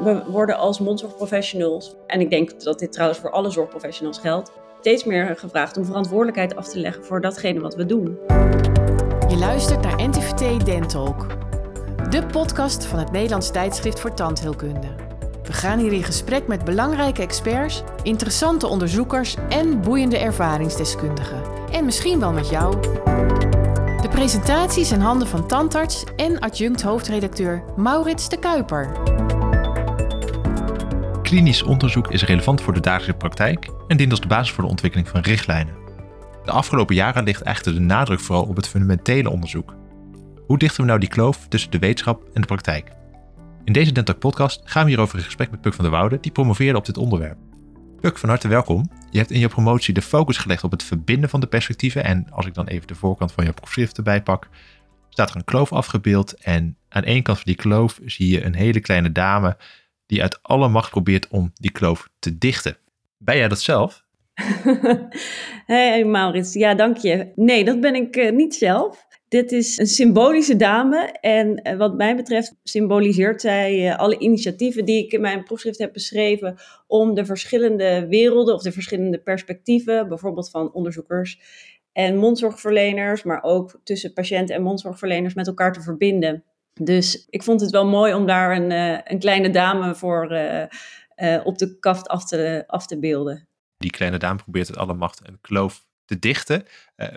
We worden als mondzorgprofessionals, en ik denk dat dit trouwens voor alle zorgprofessionals geldt, steeds meer gevraagd om verantwoordelijkheid af te leggen voor datgene wat we doen. Je luistert naar NTVT Dentalk, de podcast van het Nederlands tijdschrift voor tandheelkunde. We gaan hier in gesprek met belangrijke experts, interessante onderzoekers en boeiende ervaringsdeskundigen. En misschien wel met jou. De presentaties in handen van tandarts en adjunct hoofdredacteur Maurits de Kuiper. Klinisch onderzoek is relevant voor de dagelijkse praktijk en dient als de basis voor de ontwikkeling van richtlijnen. De afgelopen jaren ligt echter de nadruk vooral op het fundamentele onderzoek. Hoe dichten we nou die kloof tussen de wetenschap en de praktijk? In deze Dentalk podcast gaan we hierover in gesprek met Puk van der Woude, die promoveerde op dit onderwerp. Puk, van harte welkom. Je hebt in je promotie de focus gelegd op het verbinden van de perspectieven. En als ik dan even de voorkant van je proefschrift erbij pak, staat er een kloof afgebeeld. En aan één kant van die kloof zie je een hele kleine dame die uit alle macht probeert om die kloof te dichten. Ben jij dat zelf? hey Maurits, ja dank je. Nee, dat ben ik uh, niet zelf. Dit is een symbolische dame en uh, wat mij betreft symboliseert zij uh, alle initiatieven die ik in mijn proefschrift heb beschreven om de verschillende werelden of de verschillende perspectieven, bijvoorbeeld van onderzoekers en mondzorgverleners, maar ook tussen patiënt en mondzorgverleners met elkaar te verbinden. Dus ik vond het wel mooi om daar een, uh, een kleine dame voor op de kaft af te, af te beelden. Die kleine dame probeert het alle macht een kloof te dichten.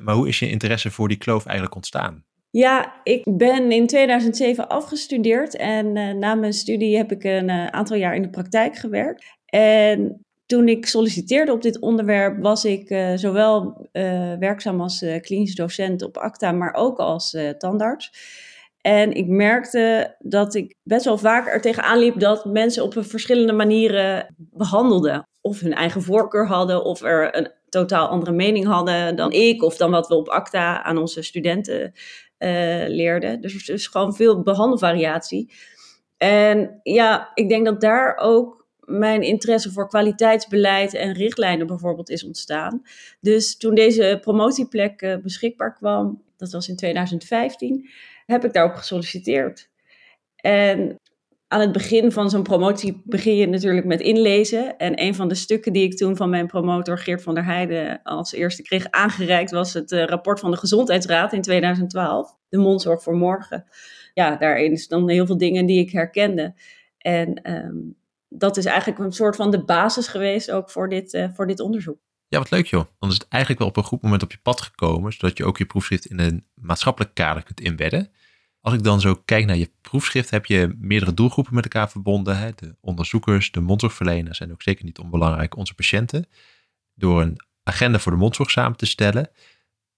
Maar hoe is je interesse voor die kloof eigenlijk ontstaan? Ja, ik ben in 2007 afgestudeerd en uh, na mijn studie heb ik een uh, aantal jaar in de praktijk gewerkt. En toen ik solliciteerde op dit onderwerp was ik zowel werkzaam als klinisch docent op ACTA, maar ook als tandarts. En ik merkte dat ik best wel vaak er tegenaan liep dat mensen op verschillende manieren behandelden. Of hun eigen voorkeur hadden, of er een totaal andere mening hadden dan ik, of dan wat we op ACTA aan onze studenten uh, leerden. Dus er is gewoon veel behandelvariatie. En ja, ik denk dat daar ook mijn interesse voor kwaliteitsbeleid en richtlijnen bijvoorbeeld is ontstaan. Dus toen deze promotieplek uh, beschikbaar kwam, dat was in 2015, heb ik daarop gesolliciteerd. En aan het begin van zo'n promotie begin je natuurlijk met inlezen. En een van de stukken die ik toen van mijn promotor Geert van der Heijden als eerste kreeg aangereikt, was het uh, rapport van de Gezondheidsraad in 2012, de mondzorg voor morgen. Ja, daarin dan heel veel dingen die ik herkende. En um, dat is eigenlijk een soort van de basis geweest ook voor dit, uh, voor dit onderzoek. Ja, wat leuk joh. Dan is het eigenlijk wel op een goed moment op je pad gekomen, zodat je ook je proefschrift in een maatschappelijk kader kunt inbedden. Als ik dan zo kijk naar je proefschrift, heb je meerdere doelgroepen met elkaar verbonden. Hè? De onderzoekers, de mondzorgverleners en ook zeker niet onbelangrijk onze patiënten. Door een agenda voor de mondzorg samen te stellen.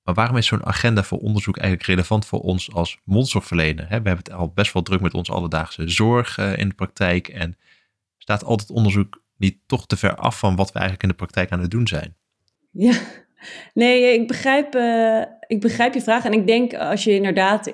Maar waarom is zo'n agenda voor onderzoek eigenlijk relevant voor ons als mondzorgverlener? We hebben het al best wel druk met onze alledaagse zorg uh, in de praktijk. En staat altijd onderzoek niet toch te ver af van wat we eigenlijk in de praktijk aan het doen zijn? Ja, Nee, ik begrijp, uh, ik begrijp je vraag. En ik denk als je inderdaad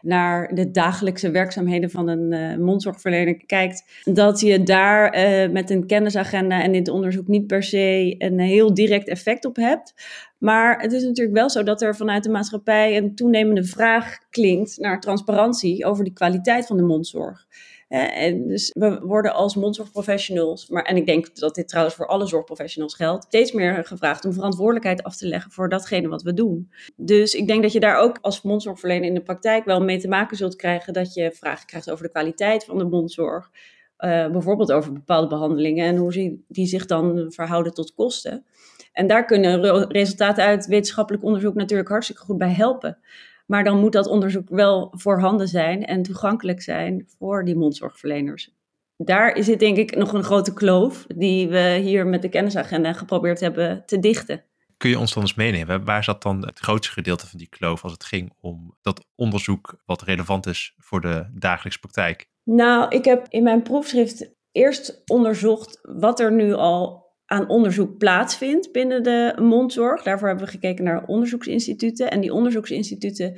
naar de dagelijkse werkzaamheden van een mondzorgverlener kijkt, dat je daar met een kennisagenda en dit onderzoek niet per se een heel direct effect op hebt. Maar het is natuurlijk wel zo dat er vanuit de maatschappij een toenemende vraag klinkt naar transparantie over de kwaliteit van de mondzorg. En dus we worden als mondzorgprofessionals, maar, en ik denk dat dit trouwens voor alle zorgprofessionals geldt, steeds meer gevraagd om verantwoordelijkheid af te leggen voor datgene wat we doen. Dus ik denk dat je daar ook als mondzorgverlener in de praktijk wel mee te maken zult krijgen dat je vragen krijgt over de kwaliteit van de mondzorg. Uh, bijvoorbeeld over bepaalde behandelingen en hoe die zich dan verhouden tot kosten. En daar kunnen resultaten uit wetenschappelijk onderzoek natuurlijk hartstikke goed bij helpen. Maar dan moet dat onderzoek wel voorhanden zijn en toegankelijk zijn voor die mondzorgverleners. Daar is het denk ik nog een grote kloof die we hier met de kennisagenda geprobeerd hebben te dichten. Kun je ons dan eens meenemen? Waar zat dan het grootste gedeelte van die kloof als het ging om dat onderzoek wat relevant is voor de dagelijkse praktijk? Nou, ik heb in mijn proefschrift eerst onderzocht wat er nu al aan onderzoek plaatsvindt binnen de mondzorg. Daarvoor hebben we gekeken naar onderzoeksinstituten. En die onderzoeksinstituten,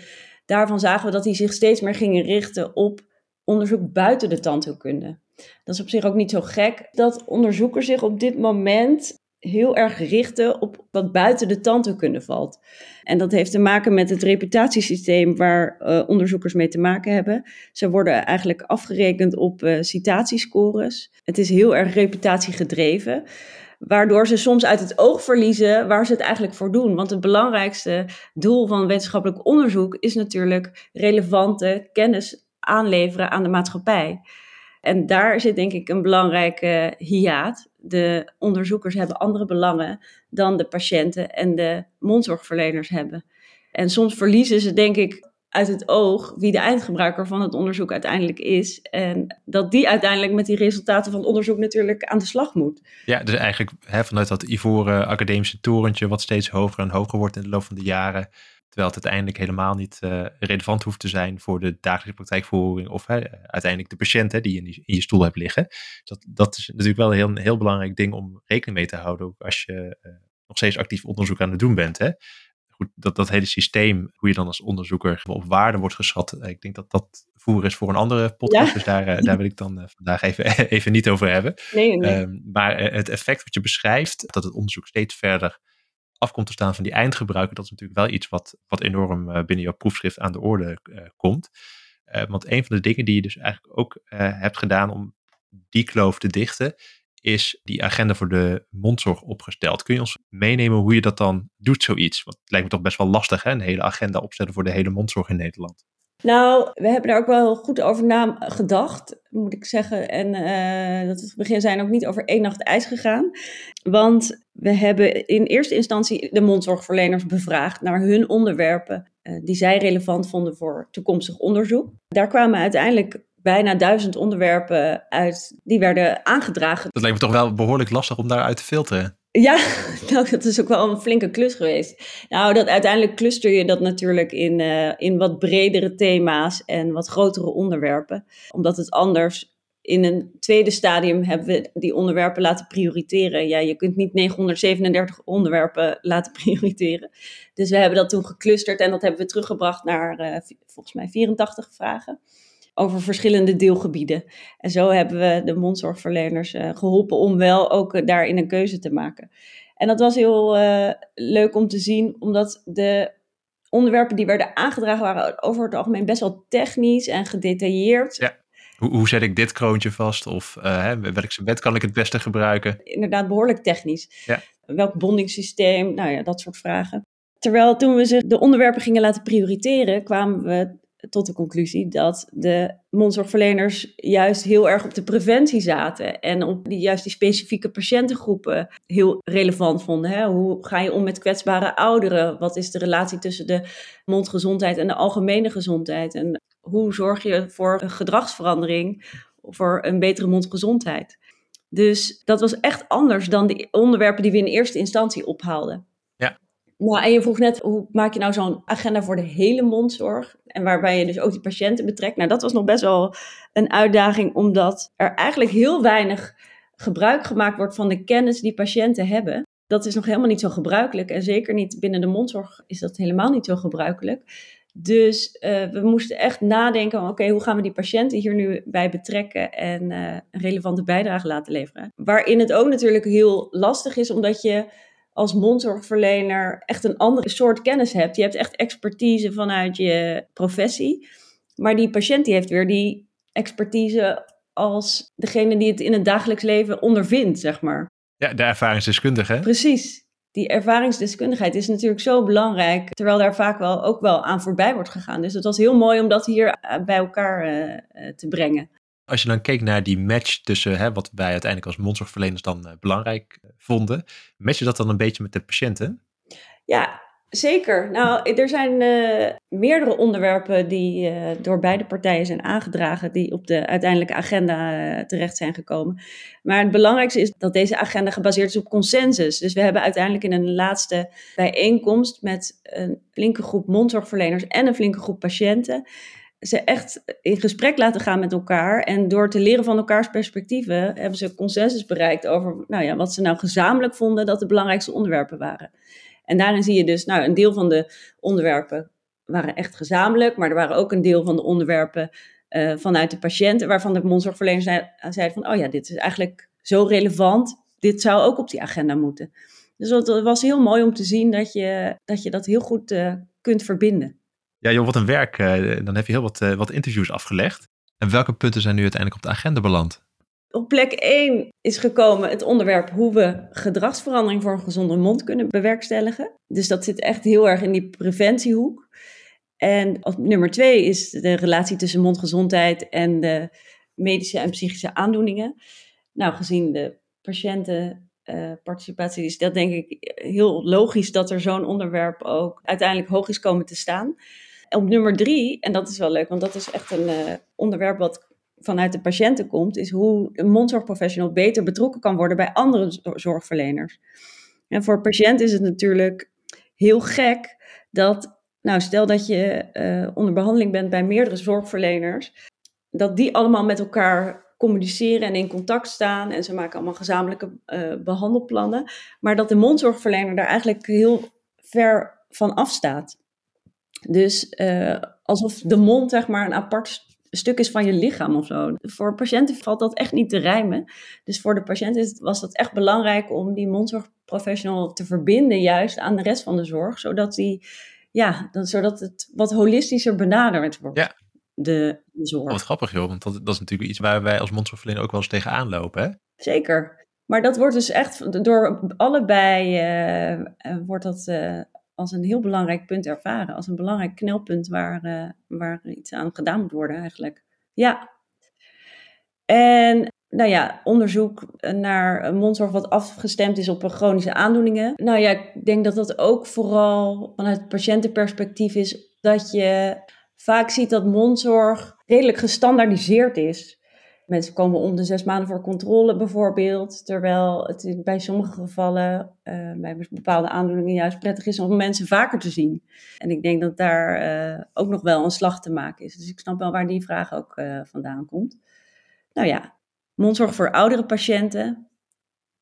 daarvan zagen we dat die zich steeds meer gingen richten op onderzoek buiten de tandheelkunde. Dat is op zich ook niet zo gek dat onderzoekers zich op dit moment heel erg richten op wat buiten de tandheelkunde valt. En dat heeft te maken met het reputatiesysteem waar uh, onderzoekers mee te maken hebben. Ze worden eigenlijk afgerekend op uh, citatiescores. Het is heel erg reputatiegedreven waardoor ze soms uit het oog verliezen waar ze het eigenlijk voor doen. Want het belangrijkste doel van wetenschappelijk onderzoek is natuurlijk relevante kennis aanleveren aan de maatschappij. En daar zit denk ik een belangrijke hiaat. De onderzoekers hebben andere belangen dan de patiënten en de mondzorgverleners hebben. En soms verliezen ze denk ik uit het oog wie de eindgebruiker van het onderzoek uiteindelijk is. En dat die uiteindelijk met die resultaten van het onderzoek natuurlijk aan de slag moet. Ja, dus eigenlijk hè, vanuit dat ivoren academische torentje, wat steeds hoger en hoger wordt in de loop van de jaren. Terwijl het uiteindelijk helemaal niet uh, relevant hoeft te zijn voor de dagelijkse praktijkvoering of uiteindelijk de patiënt hè, die in, in, je stoel hebt liggen. Dat, dat is natuurlijk wel een heel, heel belangrijk ding om rekening mee te houden ook als je uh, nog steeds actief onderzoek aan het doen bent. Hè goed, dat, dat hele systeem, hoe je dan als onderzoeker op waarde wordt geschat, eh, ik denk dat dat voer is voor een andere podcast. Dus daar, eh, daar wil ik dan eh, vandaag even, even niet over hebben. Nee, nee. Um, maar het effect wat je beschrijft, dat het onderzoek steeds verder af komt te staan van die eindgebruiker, dat is natuurlijk wel iets wat, wat enorm binnen jouw proefschrift aan de orde komt. want een van de dingen die je dus eigenlijk ook hebt gedaan om die kloof te dichten, is die agenda voor de mondzorg opgesteld. Kun je ons meenemen hoe je dat dan doet, zoiets? Want het lijkt me toch best wel lastig, hè? een hele agenda opstellen voor de hele mondzorg in Nederland. Nou, we hebben daar ook wel goed over nagedacht, moet ik zeggen. En uh, dat we het begin zijn ook niet over één nacht ijs gegaan. Want we hebben in eerste instantie de mondzorgverleners bevraagd naar hun onderwerpen uh, die zij relevant vonden voor toekomstig onderzoek. Daar kwamen uiteindelijk bijna duizend onderwerpen uit, die werden aangedragen. Dat lijkt me toch wel behoorlijk lastig om daaruit te filteren. Ja, nou, dat is ook wel een flinke klus geweest. Nou, dat, uiteindelijk cluster je dat natuurlijk in, uh, in wat bredere thema's en wat grotere onderwerpen. Omdat het anders in een tweede stadium hebben we die onderwerpen laten prioriteren. Ja, je kunt niet 937 onderwerpen laten prioriteren. Dus we hebben dat toen geclusterd en dat hebben we teruggebracht naar uh, volgens mij 84 vragen over verschillende deelgebieden. En zo hebben we de mondzorgverleners uh, geholpen om wel ook uh, daarin een keuze te maken. En dat was heel uh, leuk om te zien, omdat de onderwerpen die werden aangedragen waren over het algemeen best wel technisch en gedetailleerd. Ja. Hoe, hoe zet ik dit kroontje vast? Of hè, welk bed kan ik het beste gebruiken? Inderdaad, behoorlijk technisch. Ja. Welk bondingssysteem? Nou ja, dat soort vragen. Terwijl toen we ze de onderwerpen gingen laten prioriteren, kwamen we tot de conclusie dat de mondzorgverleners juist heel erg op de preventie zaten en op die, juist die specifieke patiëntengroepen heel relevant vonden. Hè? Hoe ga je om met kwetsbare ouderen? Wat is de relatie tussen de mondgezondheid en de algemene gezondheid? En hoe zorg je voor een gedragsverandering, voor een betere mondgezondheid? Dus dat was echt anders dan de onderwerpen die we in eerste instantie ophaalden. Nou, en je vroeg net, hoe maak je nou zo'n agenda voor de hele mondzorg? En waarbij je dus ook die patiënten betrekt. Nou, dat was nog best wel een uitdaging, omdat er eigenlijk heel weinig gebruik gemaakt wordt van de kennis die patiënten hebben. Dat is nog helemaal niet zo gebruikelijk. En zeker niet binnen de mondzorg is dat helemaal niet zo gebruikelijk. Dus uh, we moesten echt nadenken: oké, hoe gaan we die patiënten hier nu bij betrekken en uh, een relevante bijdrage laten leveren? Waarin het ook natuurlijk heel lastig is, omdat je als mondzorgverlener echt een andere soort kennis hebt. Je hebt echt expertise vanuit je professie. Maar die patiënt die heeft weer die expertise als degene die het in het dagelijks leven ondervindt, zeg maar. Ja, de ervaringsdeskundige. Precies. Die ervaringsdeskundigheid is natuurlijk zo belangrijk, terwijl daar vaak wel ook wel aan voorbij wordt gegaan. Dus het was heel mooi om dat hier eh, bij elkaar uh, te brengen. Als je dan keek naar die match tussen hè, wat wij uiteindelijk als mondzorgverleners dan uh, belangrijk uh, vonden, match je dat dan een beetje met de patiënten? Ja, zeker. Nou, er zijn uh, meerdere onderwerpen die door beide partijen zijn aangedragen, die op de uiteindelijke agenda terecht zijn gekomen. Maar het belangrijkste is dat deze agenda gebaseerd is op consensus. Dus we hebben uiteindelijk in een laatste bijeenkomst met een flinke groep mondzorgverleners en een flinke groep patiënten ze echt in gesprek laten gaan met elkaar. En door te leren van elkaars perspectieven hebben ze consensus bereikt over nou ja, wat ze nou gezamenlijk vonden dat de belangrijkste onderwerpen waren. En daarin zie je dus, nou, een deel van de onderwerpen waren echt gezamenlijk, maar er waren ook een deel van de onderwerpen uh, vanuit de patiënten, waarvan de mondzorgverlener zei, van, oh ja, dit is eigenlijk zo relevant dit zou ook op die agenda moeten. Dus het was heel mooi om te zien dat je dat, je dat heel goed uh, kunt verbinden. Ja, joh, wat een werk. Uh, dan heb je heel wat, uh, wat interviews afgelegd. En welke punten zijn nu uiteindelijk op de agenda beland? Op plek 1 is gekomen het onderwerp hoe we gedragsverandering voor een gezonde mond kunnen bewerkstelligen. Dus dat zit echt heel erg in die preventiehoek. En op nummer 2 is de relatie tussen mondgezondheid en de medische en psychische aandoeningen. Nou, gezien de patiëntenparticipatie uh, is dat denk ik heel logisch dat er zo'n onderwerp ook uiteindelijk hoog is komen te staan. Op nummer drie, en dat is wel leuk, want dat is echt een uh, onderwerp wat vanuit de patiënten komt, is hoe een mondzorgprofessional beter betrokken kan worden bij andere zorgverleners. En voor patiënt is het natuurlijk heel gek dat, nou stel dat je uh, onder behandeling bent bij meerdere zorgverleners, dat die allemaal met elkaar communiceren en in contact staan en ze maken allemaal gezamenlijke uh, behandelplannen, maar dat de mondzorgverlener daar eigenlijk heel ver van afstaat. Dus uh, alsof de mond zeg maar een apart stuk is van je lichaam of zo. Voor patiënten valt dat echt niet te rijmen. Dus voor de patiënt was dat echt belangrijk om die mondzorgprofessional te verbinden juist aan de rest van de zorg, zodat, die, ja, zodat het wat holistischer benaderd wordt. Ja. De, de zorg. Oh, wat grappig joh, want dat, dat is natuurlijk iets waar wij als mondzorgverlener ook wel eens tegenaan lopen. Hè? Zeker. Maar dat wordt dus echt door allebei uh, wordt dat uh, als een heel belangrijk punt ervaren. Als een belangrijk knelpunt waar, uh, waar iets aan gedaan moet worden eigenlijk. Ja. En nou ja, onderzoek naar mondzorg wat afgestemd is op chronische aandoeningen. Nou ja, ik denk dat dat ook vooral vanuit patiëntenperspectief is dat je vaak ziet dat mondzorg redelijk gestandaardiseerd is. Mensen komen om de zes maanden voor controle bijvoorbeeld. Terwijl het bij sommige gevallen, uh, bij bepaalde aandoeningen, juist prettig is om mensen vaker te zien. En ik denk dat daar uh, ook nog wel een slag te maken is. Dus ik snap wel waar die vraag ook uh, vandaan komt. Nou ja, mondzorg voor oudere patiënten.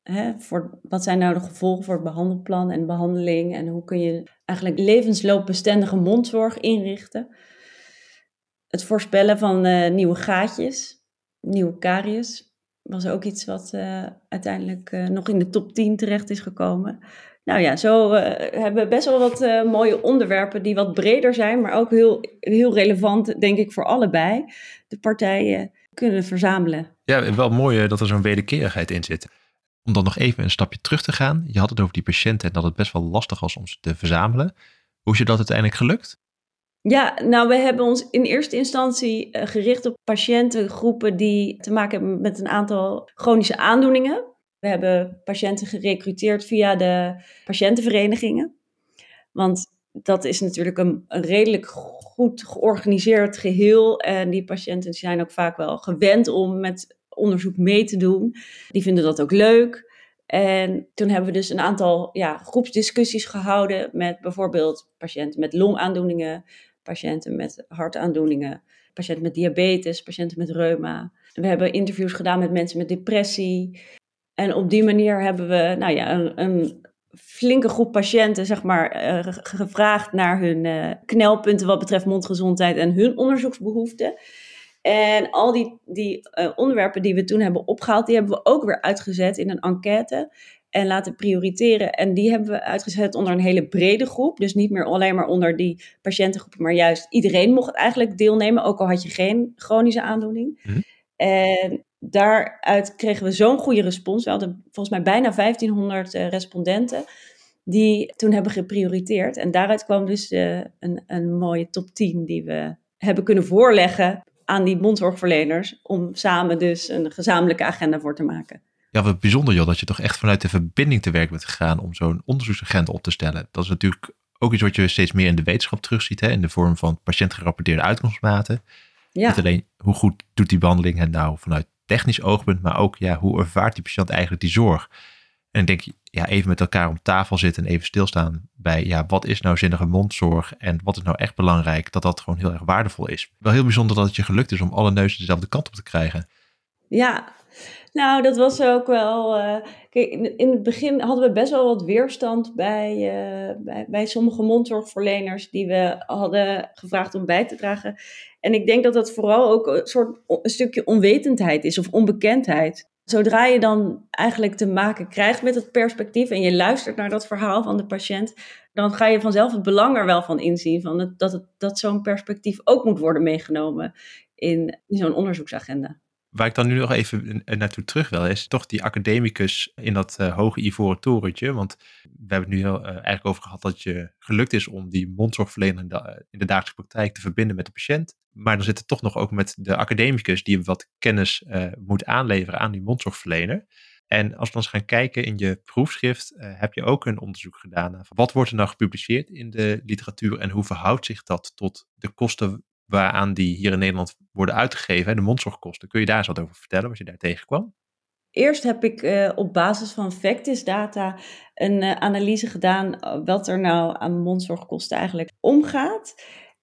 Hè, voor, wat zijn nou de gevolgen voor het behandelplan en behandeling? En hoe kun je eigenlijk levensloopbestendige mondzorg inrichten? Het voorspellen van nieuwe gaatjes nieuwe karies. Was ook iets wat uh, uiteindelijk uh, nog in de top 10 terecht is gekomen. Nou ja, zo uh, hebben we best wel wat mooie onderwerpen die wat breder zijn, maar ook heel, heel relevant, denk ik, voor allebei. De partijen kunnen verzamelen. Ja, wel mooi dat er zo'n wederkerigheid in zit. Om dan nog even een stapje terug te gaan. Je had het over die patiënten en dat het best wel lastig was om ze te verzamelen. Hoe is je dat uiteindelijk gelukt? Ja, nou, we hebben ons in eerste instantie uh, gericht op patiëntengroepen die te maken hebben met een aantal chronische aandoeningen. We hebben patiënten gerecruiteerd via de patiëntenverenigingen. Want dat is natuurlijk een, een, redelijk goed georganiseerd geheel. En die patiënten zijn ook vaak wel gewend om met onderzoek mee te doen. Die vinden dat ook leuk. En toen hebben we dus een aantal ja, groepsdiscussies gehouden met bijvoorbeeld patiënten met longaandoeningen, patiënten met hartaandoeningen, patiënten met diabetes, patiënten met reuma. We hebben interviews gedaan met mensen met depressie. En op die manier hebben we nou ja, een, een flinke groep patiënten zeg maar, uh, gevraagd naar hun uh, knelpunten wat betreft mondgezondheid en hun onderzoeksbehoeften. En al die, die uh, onderwerpen die we toen hebben opgehaald, die hebben we ook weer uitgezet in een enquête en laten prioriteren. En die hebben we uitgezet onder een hele brede groep. Dus niet meer alleen maar onder die patiëntengroep, maar juist iedereen mocht eigenlijk deelnemen, ook al had je geen chronische aandoening. Mm. En daaruit kregen we zo'n goede respons. We hadden volgens mij bijna 1500 uh, respondenten die toen hebben geprioriteerd. En daaruit kwam dus uh, een, een mooie top 10 die we hebben kunnen voorleggen aan die mondzorgverleners om samen dus een gezamenlijke agenda voor te maken. Ja, wat bijzonder joh, dat je toch echt vanuit de verbinding te werk bent gegaan om zo'n onderzoeksagenda op te stellen. Dat is natuurlijk ook iets wat je steeds meer in de wetenschap terugziet, hè, in de vorm van patiëntgerapporteerde uitkomstmaten. Ja. Niet alleen hoe goed doet die behandeling het nou vanuit technisch oogpunt, maar ook ja, hoe ervaart die patiënt eigenlijk die zorg. En ik denk, ja, even met elkaar om tafel zitten en even stilstaan bij, ja, wat is nou zinnige mondzorg en wat is nou echt belangrijk, dat dat gewoon heel erg waardevol is. Wel heel bijzonder dat het je gelukt is om alle neuzen dezelfde kant op te krijgen. Ja, nou, dat was ook wel. Uh, kijk, in het begin hadden we best wel wat weerstand bij, uh, bij, sommige mondzorgverleners die we hadden gevraagd om bij te dragen. En ik denk dat dat vooral ook een soort een stukje onwetendheid is of onbekendheid. Zodra je dan eigenlijk te maken krijgt met het perspectief en je luistert naar dat verhaal van de patiënt, dan ga je vanzelf het belang er wel van inzien van het, dat, dat zo'n perspectief ook moet worden meegenomen in, in zo'n onderzoeksagenda. Waar ik dan nu nog even naartoe terug wil, is toch die academicus in dat uh, hoge ivoren torentje. Want we hebben het nu heel, uh, eigenlijk over gehad dat je gelukt is om die mondzorgverlener in de, dagelijkse praktijk te verbinden met de patiënt. Maar dan zit het toch nog ook met de academicus die wat kennis moet aanleveren aan die mondzorgverlener. En als we dan eens gaan kijken in je proefschrift, heb je ook een onderzoek gedaan naar wat wordt er nou gepubliceerd in de literatuur en hoe verhoudt zich dat tot de kosten waaraan die hier in Nederland worden uitgegeven, de mondzorgkosten. Kun je daar eens wat over vertellen, wat je daar tegenkwam? Eerst heb ik uh, op basis van Factis data een uh, analyse gedaan eh, wat er nou aan mondzorgkosten eigenlijk omgaat.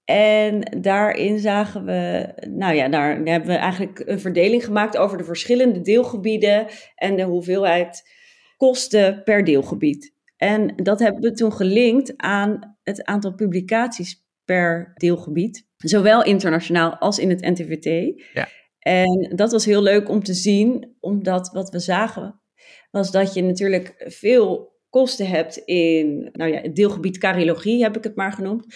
En daarin zagen we, nou ja, daar hebben we eigenlijk een verdeling gemaakt over de verschillende deelgebieden en de hoeveelheid kosten per deelgebied. En dat hebben we toen gelinkt aan het aantal publicaties per deelgebied. Zowel internationaal als in het NTVT. Ja. En dat was heel leuk om te zien, omdat wat we zagen was dat je natuurlijk veel kosten hebt in nou ja, het deelgebied cardiologie, heb ik het maar genoemd,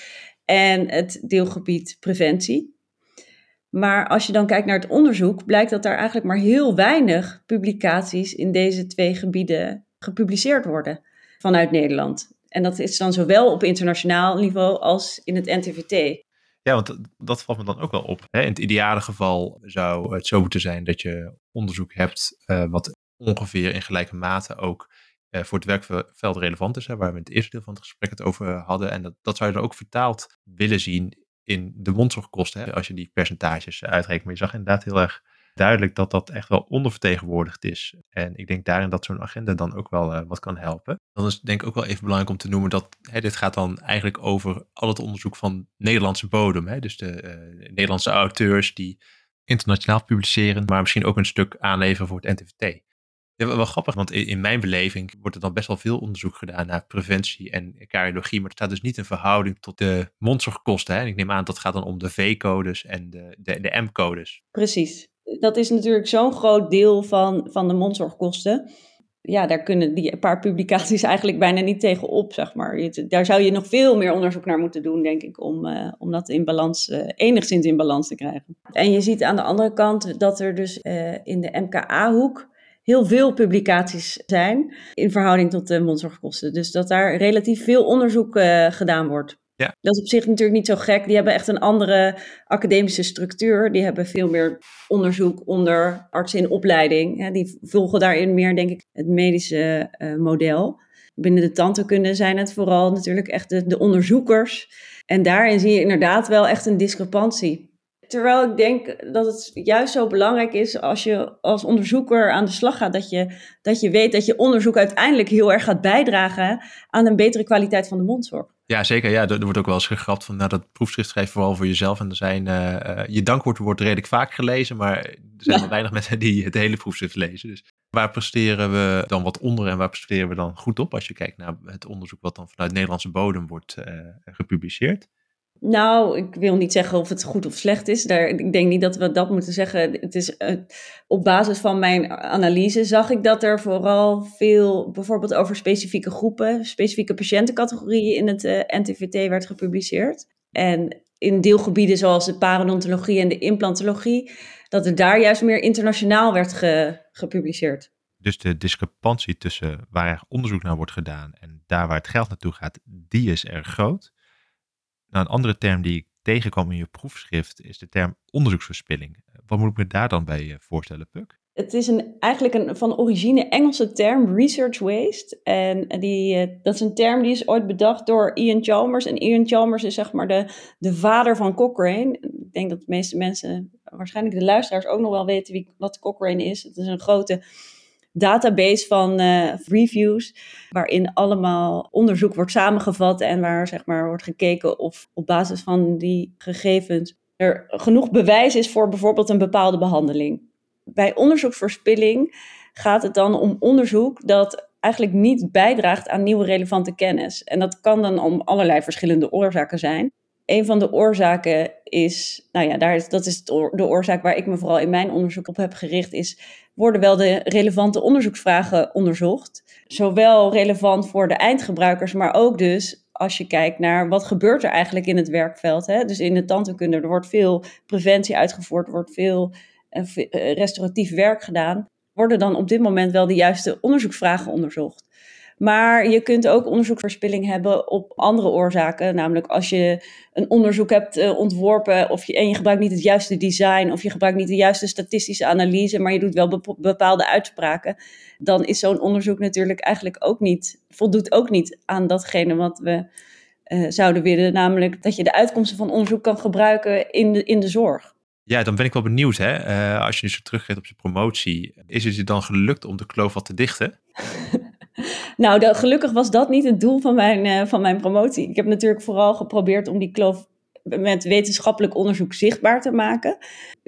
en het deelgebied preventie. Maar als je dan kijkt naar het onderzoek, blijkt dat daar eigenlijk maar heel weinig publicaties in deze twee gebieden gepubliceerd worden vanuit Nederland. En dat is dan zowel op internationaal niveau als in het NTVT. Ja, want dat valt me dan ook wel op. In het ideale geval zou het zo moeten zijn dat je onderzoek hebt uh, wat ongeveer in gelijke mate ook uh, voor het werkveld relevant is. Hè, waar we in het eerste deel van het gesprek het over hadden. En dat, dat zou je dan ook vertaald willen zien in de mondzorgkosten. Hè, als je die percentages uitrekent. Maar je zag inderdaad heel erg duidelijk dat dat echt wel ondervertegenwoordigd is. En ik denk daarin dat zo'n agenda dan ook wel uh, wat kan helpen. Dan is het denk ik ook wel even belangrijk om te noemen dat hè, dit gaat dan eigenlijk over al het onderzoek van Nederlandse bodem. Hè? Dus de uh, Nederlandse auteurs die internationaal publiceren, maar misschien ook een stuk aanleveren voor het NTVT. Ja, wel grappig, want in, mijn beleving wordt er dan best wel veel onderzoek gedaan naar preventie en cardiologie, maar het staat dus niet in verhouding tot de mondzorgkosten. Hè? En ik neem aan dat het gaat dan om de V-codes en de, de, de M-codes. Precies dat is natuurlijk zo'n groot deel van, van de mondzorgkosten. Ja, daar kunnen die paar publicaties eigenlijk bijna niet tegenop, zeg maar. Daar zou je nog veel meer onderzoek naar moeten doen, denk ik, om, uh, om dat in balans, uh, enigszins in balans te krijgen. En je ziet aan de andere kant dat er dus uh, in de MKA-hoek heel veel publicaties zijn in verhouding tot de mondzorgkosten. Dus dat daar relatief veel onderzoek gedaan wordt. Ja. Dat is op zich natuurlijk niet zo gek. Die hebben echt een andere academische structuur. Die hebben veel meer onderzoek onder artsen in opleiding. die volgen daarin meer, denk ik, het medische uh, model. Binnen de tandheelkunde zijn het vooral natuurlijk echt de, de onderzoekers. En daarin zie je inderdaad wel echt een discrepantie. Terwijl ik denk dat het juist zo belangrijk is als je als onderzoeker aan de slag gaat, dat je, dat je weet dat je onderzoek uiteindelijk heel erg gaat bijdragen aan een betere kwaliteit van de mondzorg. Ja, zeker. Ja, er, wordt ook wel eens gegrapt van nou, dat proefschrift schrijf vooral voor jezelf. En er zijn, uh, je dankwoord wordt redelijk vaak gelezen, maar er zijn ja. weinig mensen die het hele proefschrift lezen. Dus waar presteren we dan wat onder en waar presteren we dan goed op als je kijkt naar het onderzoek wat dan vanuit Nederlandse bodem wordt uh, gepubliceerd? Nou, ik wil niet zeggen of het goed of slecht is. Daar, ik denk niet dat we dat moeten zeggen. Het is, uh, op basis van mijn analyse zag ik dat er vooral veel, bijvoorbeeld over specifieke groepen, specifieke patiëntencategorieën in het eh, NTVT werd gepubliceerd. En in deelgebieden zoals de parodontologie en de implantologie, dat er daar juist meer internationaal werd ge, gepubliceerd. Dus de discrepantie tussen waar onderzoek naar wordt gedaan en daar waar het geld naartoe gaat, die is erg groot. Nou, een andere term die ik tegenkwam in je proefschrift is de term onderzoeksverspilling. Wat moet ik me daar dan bij voorstellen, Puk? Het is een, eigenlijk een van origine Engelse term, research waste. En die, eh, dat is een term die is ooit bedacht door Ian Chalmers. En Ian Chalmers is zeg maar de, de vader van Cochrane. Ik denk dat de meeste mensen, waarschijnlijk de luisteraars, ook nog wel weten wie, wat Cochrane is. Het is een grote database van uh, reviews, waarin allemaal onderzoek wordt samengevat en waar zeg maar, wordt gekeken of op basis van die gegevens er genoeg bewijs is voor bijvoorbeeld een bepaalde behandeling. Bij onderzoeksverspilling gaat het dan om onderzoek dat eigenlijk niet bijdraagt aan nieuwe relevante kennis. En dat kan dan om allerlei verschillende oorzaken zijn. Een van de oorzaken is, nou ja, daar dat is de oorzaak waar ik me vooral in mijn onderzoek op heb gericht, is worden wel de relevante onderzoeksvragen onderzocht. Zowel relevant voor de eindgebruikers, maar ook dus als je kijkt naar wat gebeurt er eigenlijk in het werkveld. Hè? Dus in de tandheelkunde, er wordt veel preventie uitgevoerd, er wordt veel uh, restauratief werk gedaan. Worden dan op dit moment wel de juiste onderzoeksvragen onderzocht? Maar je kunt ook onderzoekverspilling hebben op andere oorzaken. Namelijk als je een onderzoek hebt uh, ontworpen of je, en je gebruikt niet het juiste design of je gebruikt niet de juiste statistische analyse, maar je doet wel bepaalde uitspraken. Dan is zo'n onderzoek natuurlijk eigenlijk ook niet, voldoet ook niet aan datgene wat we uh, zouden willen. Namelijk dat je de uitkomsten van onderzoek kan gebruiken in de, in de zorg. Ja, dan ben ik wel benieuwd. Hè? Uh, als je nu zo teruggeeft op je promotie, is het je dan gelukt om de kloof wat te dichten? Nou, gelukkig was dat niet het doel van mijn, uh, van mijn promotie. Ik heb natuurlijk vooral geprobeerd om die kloof met wetenschappelijk onderzoek zichtbaar te maken.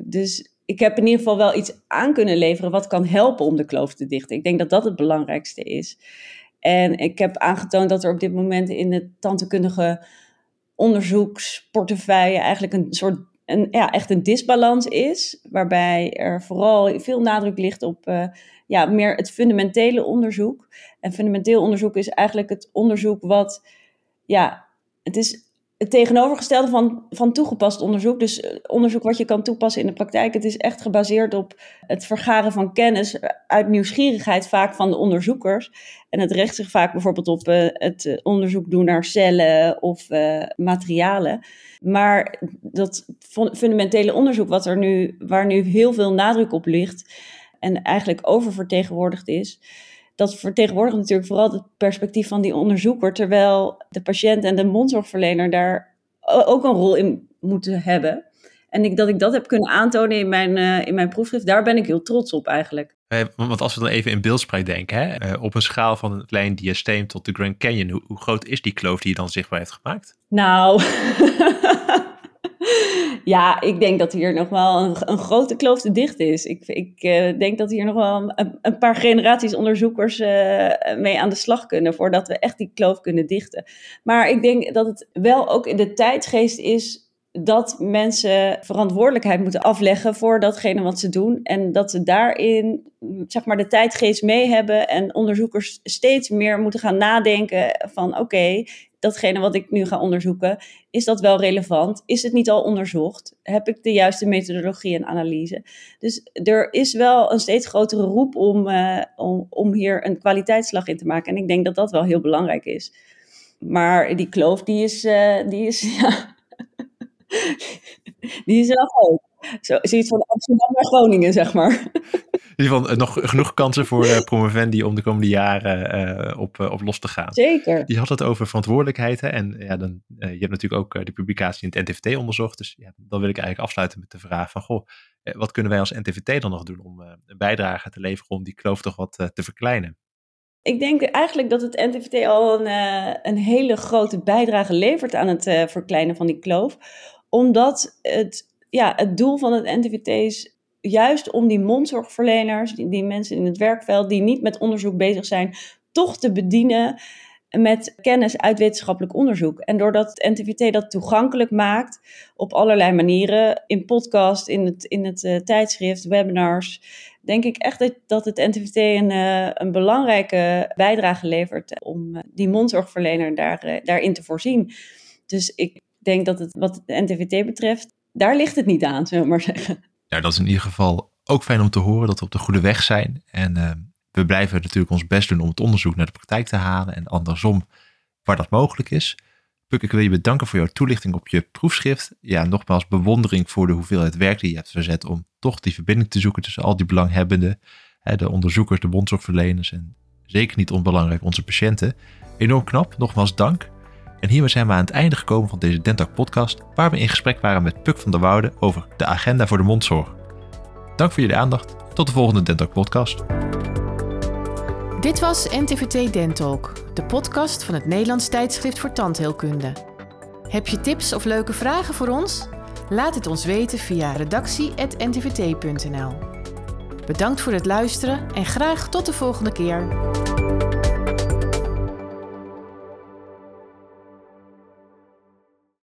Dus ik heb in ieder geval wel iets aan kunnen leveren wat kan helpen om de kloof te dichten. Ik denk dat dat het belangrijkste is. En ik heb aangetoond dat er op dit moment in de tandheelkundige onderzoeksportefeuille eigenlijk een soort ja, echt een disbalans is, waarbij er vooral veel nadruk ligt op uh, ja, meer het fundamentele onderzoek. En fundamenteel onderzoek is eigenlijk het onderzoek wat, ja, het is het tegenovergestelde van, van toegepast onderzoek. Dus eh, onderzoek wat je kan toepassen in de praktijk. Het is echt gebaseerd op het vergaren van kennis uit nieuwsgierigheid vaak van de onderzoekers. En het richt zich vaak bijvoorbeeld op uh, het onderzoek doen naar cellen of materialen. Maar dat fundamentele onderzoek wat er nu, waar nu heel veel nadruk op ligt en eigenlijk oververtegenwoordigd is, dat vertegenwoordigt natuurlijk vooral het perspectief van die onderzoeker, terwijl de patiënt en de mondzorgverlener daar ook een rol in moeten hebben. En ik, dat ik dat heb kunnen aantonen in mijn, uh, in mijn proefschrift, daar ben ik heel trots op eigenlijk. Want als we dan even in beeldspraak denken, hè, uh, op een schaal van het klein diasteem tot de Grand Canyon, hoe, groot is die kloof die je dan zichtbaar heeft gemaakt? Nou, ja, ik denk dat hier nog wel een, een grote kloof te dicht is. Ik, ik uh, denk dat hier nog wel een, een paar generaties onderzoekers mee aan de slag kunnen voordat we echt die kloof kunnen dichten. Maar ik denk dat het wel ook in de tijdsgeest is dat mensen verantwoordelijkheid moeten afleggen voor datgene wat ze doen. En dat ze daarin, zeg maar, de tijdgeest mee hebben. En onderzoekers steeds meer moeten gaan nadenken van oké, datgene wat ik nu ga onderzoeken, is dat wel relevant? Is het niet al onderzocht? Heb ik de juiste methodologie en analyse? Dus er is wel een steeds grotere roep om, uh, om, om hier een kwaliteitsslag in te maken. En ik denk dat dat wel heel belangrijk is. Maar die kloof, die is, uh, die is ja, die is wel groot. Zo, zoiets van Amsterdam naar Groningen, zeg maar. In ieder geval eh, nog genoeg kansen voor uh, promovendi om de komende jaren uh, op, uh, op los te gaan. Zeker. Je had het over verantwoordelijkheid. Hè? En ja, dan, je hebt natuurlijk ook de publicatie in het NTVT onderzocht. Dus ja, dan wil ik eigenlijk afsluiten met de vraag van... Goh, wat kunnen wij als NTVT dan nog doen om een bijdrage te leveren... om die kloof toch wat te verkleinen? Ik denk eigenlijk dat het NTVT al een, een hele grote bijdrage levert aan het verkleinen van die kloof. Omdat het, ja, het doel van het NTVT is juist om die mondzorgverleners, die, die mensen in het werkveld die niet met onderzoek bezig zijn, toch te bedienen met kennis uit wetenschappelijk onderzoek. En doordat het NTVT dat toegankelijk maakt op allerlei manieren, in podcast, in het, in het uh, tijdschrift, webinars, denk ik echt dat, dat het NTVT een, uh, een belangrijke bijdrage levert om uh, die mondzorgverlener daar, daarin te voorzien. Dus ik denk dat het wat het NTVT betreft, daar ligt het niet aan, zullen we maar zeggen. Nou, dat is in ieder geval ook fijn om te horen dat we op de goede weg zijn. En uh, we blijven natuurlijk ons best doen om het onderzoek naar de praktijk te halen en andersom waar dat mogelijk is. Puk, ik wil je bedanken voor jouw toelichting op je proefschrift. Ja, nogmaals bewondering voor de hoeveelheid werk die je hebt verzet om toch die verbinding te zoeken tussen al die belanghebbenden, hè, de onderzoekers, de bondzorgverleners en zeker niet onbelangrijk onze patiënten. Enorm knap, nogmaals dank. En hiermee zijn we aan het einde gekomen van deze Dentak podcast, waar we in gesprek waren met Puk van der Woude over de agenda voor de mondzorg. Dank voor jullie aandacht. Tot de volgende Dentalk podcast. Dit was NTVT Dentalk, de podcast van het Nederlands tijdschrift voor tandheelkunde. Heb je tips of leuke vragen voor ons? Laat het ons weten via redactie.ntvt.nl. Bedankt voor het luisteren en graag tot de volgende keer.